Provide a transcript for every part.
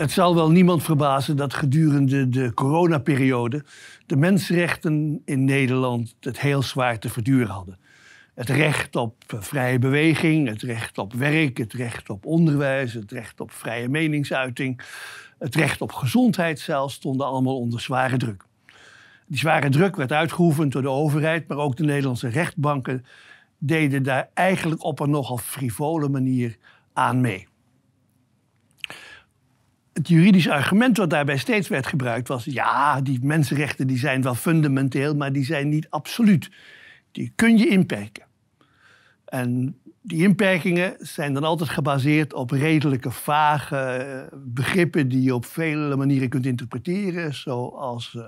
Het zal wel niemand verbazen dat gedurende de coronaperiode de mensenrechten in Nederland het heel zwaar te verduren hadden. Het recht op vrije beweging, het recht op werk, het recht op onderwijs, het recht op vrije meningsuiting, het recht op gezondheid zelfs stonden allemaal onder zware druk. Die zware druk werd uitgeoefend door de overheid, maar ook de Nederlandse rechtbanken deden daar eigenlijk op een nogal frivole manier aan mee. Het juridische argument wat daarbij steeds werd gebruikt was: ja, die mensenrechten die zijn wel fundamenteel, maar die zijn niet absoluut. Die kun je inperken. En die inperkingen zijn dan altijd gebaseerd op redelijke vage eh, begrippen die je op vele manieren kunt interpreteren, zoals uh,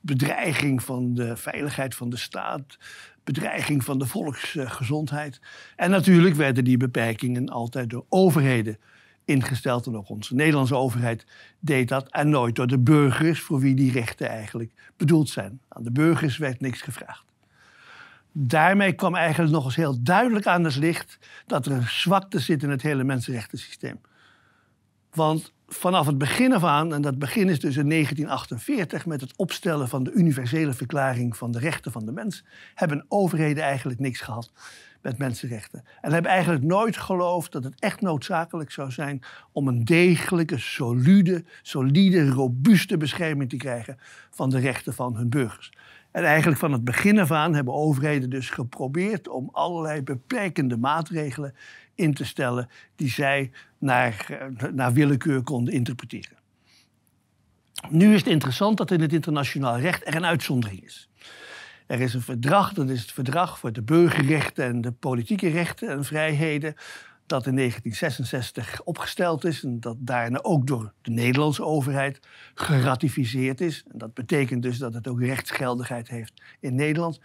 bedreiging van de veiligheid van de staat, bedreiging van de volksgezondheid. En natuurlijk werden die beperkingen altijd door overheden ingesteld. En ook onze Nederlandse overheid deed dat. En nooit door de burgers, voor wie die rechten eigenlijk bedoeld zijn. Aan de burgers werd niks gevraagd. Daarmee kwam eigenlijk nog eens heel duidelijk aan het licht dat er een zwakte zit in het hele mensenrechtensysteem. Want vanaf het begin af aan, en dat begin is dus in 1948 met het opstellen van de universele verklaring van de rechten van de mens, hebben overheden eigenlijk niks gehad met mensenrechten. En hebben eigenlijk nooit geloofd dat het echt noodzakelijk zou zijn om een degelijke, solide, solide, robuuste bescherming te krijgen van de rechten van hun burgers. En eigenlijk van het begin af aan hebben overheden dus geprobeerd om allerlei beperkende maatregelen in te stellen die zij naar, eh, naar willekeur konden interpreteren. Nu is het interessant dat in het internationaal recht er een uitzondering is. Er is een verdrag, dat is het verdrag voor de burgerrechten en de politieke rechten en vrijheden, dat in 1966 opgesteld is en dat daarna ook door de Nederlandse overheid geratificeerd is. En dat betekent dus dat het ook rechtsgeldigheid heeft in Nederland.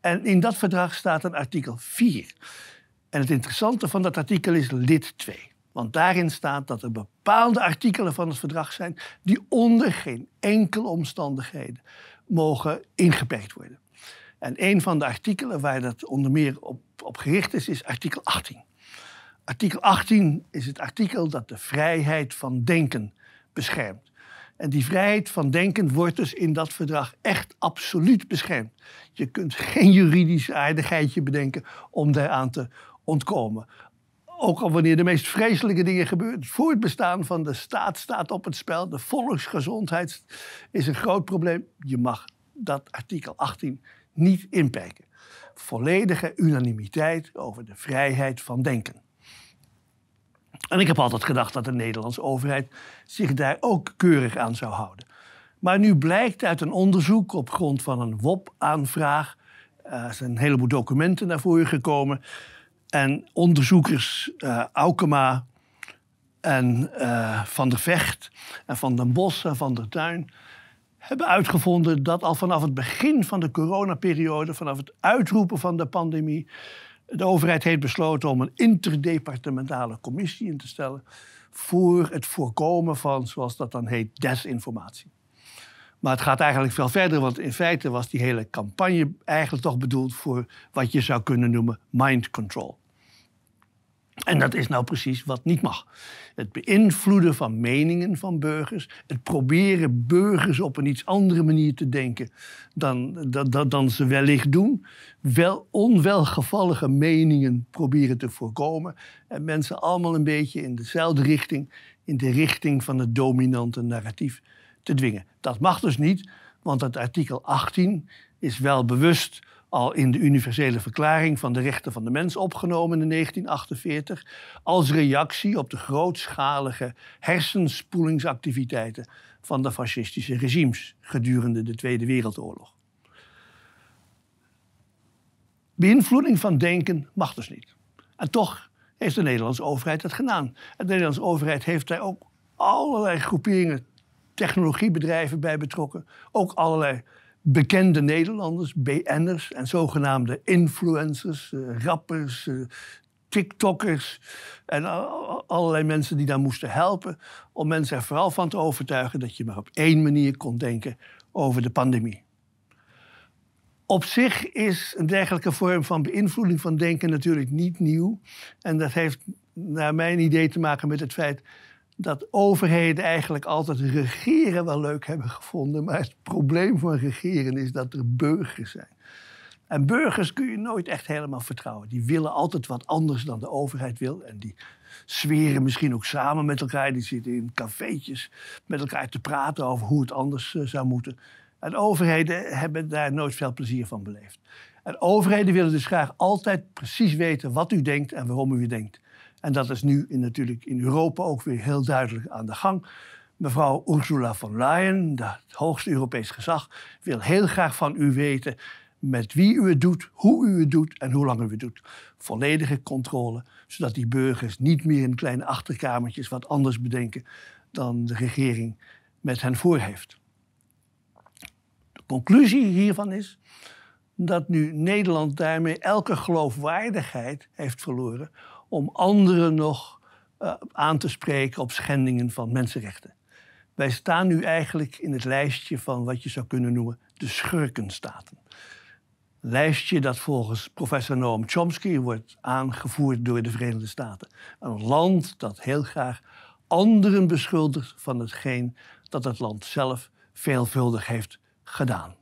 En in dat verdrag staat een artikel 4. En het interessante van dat artikel is lid 2. Want daarin staat dat er bepaalde artikelen van het verdrag zijn die onder geen enkele omstandigheden mogen ingeperkt worden. En een van de artikelen waar dat onder meer op, op gericht is, is artikel 18. Artikel 18 is het artikel dat de vrijheid van denken beschermt. En die vrijheid van denken wordt dus in dat verdrag echt absoluut beschermd. Je kunt geen juridisch aardigheidje bedenken om daaraan te ontkomen. Ook al wanneer de meest vreselijke dingen gebeuren. Het voortbestaan van de staat staat op het spel. De volksgezondheid is een groot probleem. Je mag dat artikel 18 niet inperken. Volledige unanimiteit over de vrijheid van denken. En ik heb altijd gedacht dat de Nederlandse overheid zich daar ook keurig aan zou houden. Maar nu blijkt uit een onderzoek op grond van een WOP-aanvraag. Eh, er zijn een heleboel documenten naar voren gekomen. En onderzoekers uh, Aukema en uh, Van der Vecht en Van den Bos en Van der Tuin hebben uitgevonden dat al vanaf het begin van de coronaperiode, vanaf het uitroepen van de pandemie, de overheid heeft besloten om een interdepartementale commissie in te stellen voor het voorkomen van, zoals dat dan heet, desinformatie. Maar het gaat eigenlijk veel verder, want in feite was die hele campagne eigenlijk toch bedoeld voor wat je zou kunnen noemen mind control. En dat is nou precies wat niet mag. Het beïnvloeden van meningen van burgers. Het proberen burgers op een iets andere manier te denken dan, dan, ze wellicht doen. Wel onwelgevallige meningen proberen te voorkomen. En mensen allemaal een beetje in dezelfde richting, in de richting van het dominante narratief te dwingen. Dat mag dus niet, want het artikel 18 is wel bewust al in de Universele Verklaring van de Rechten van de Mens opgenomen in 1948, als reactie op de grootschalige hersenspoelingsactiviteiten van de fascistische regimes gedurende de Tweede Wereldoorlog. Beïnvloeding van denken mag dus niet. En toch heeft de Nederlandse overheid het gedaan. De Nederlandse overheid heeft daar ook allerlei groeperingen, technologiebedrijven bij betrokken. Ook allerlei bekende Nederlanders, BN'ers en zogenaamde influencers, uh, rappers, uh, TikTokkers en allerlei mensen die daar moesten helpen om mensen er vooral van te overtuigen dat je maar op één manier kon denken over de pandemie. Op zich is een dergelijke vorm van beïnvloeding van denken natuurlijk niet nieuw. En dat heeft naar mijn idee te maken met het feit dat overheden eigenlijk altijd regeren wel leuk hebben gevonden. Maar het probleem van regeren is dat er burgers zijn. En burgers kun je nooit echt helemaal vertrouwen. Die willen altijd wat anders dan de overheid wil. En die zweren misschien ook samen met elkaar. Die zitten in cafeetjes met elkaar te praten over hoe het anders eh, zou moeten. En overheden hebben daar nooit veel plezier van beleefd. En overheden willen dus graag altijd precies weten wat u denkt en waarom u denkt. En dat is nu in, natuurlijk in Europa ook weer heel duidelijk aan de gang. Mevrouw Ursula von Leyen, het hoogste Europees gezag, wil heel graag van u weten met wie u het doet, hoe u het doet en hoe lang u het doet. Volledige controle, zodat die burgers niet meer in kleine achterkamertjes wat anders bedenken dan de regering met hen voor heeft. De conclusie hiervan is dat nu Nederland daarmee elke geloofwaardigheid heeft verloren om anderen nog uh, aan te spreken op schendingen van mensenrechten. Wij staan nu eigenlijk in het lijstje van wat je zou kunnen noemen de schurkenstaten. Lijstje dat volgens professor Noam Chomsky wordt aangevoerd door de Verenigde Staten. Een land dat heel graag anderen beschuldigt van hetgeen dat het land zelf veelvuldig heeft gedaan.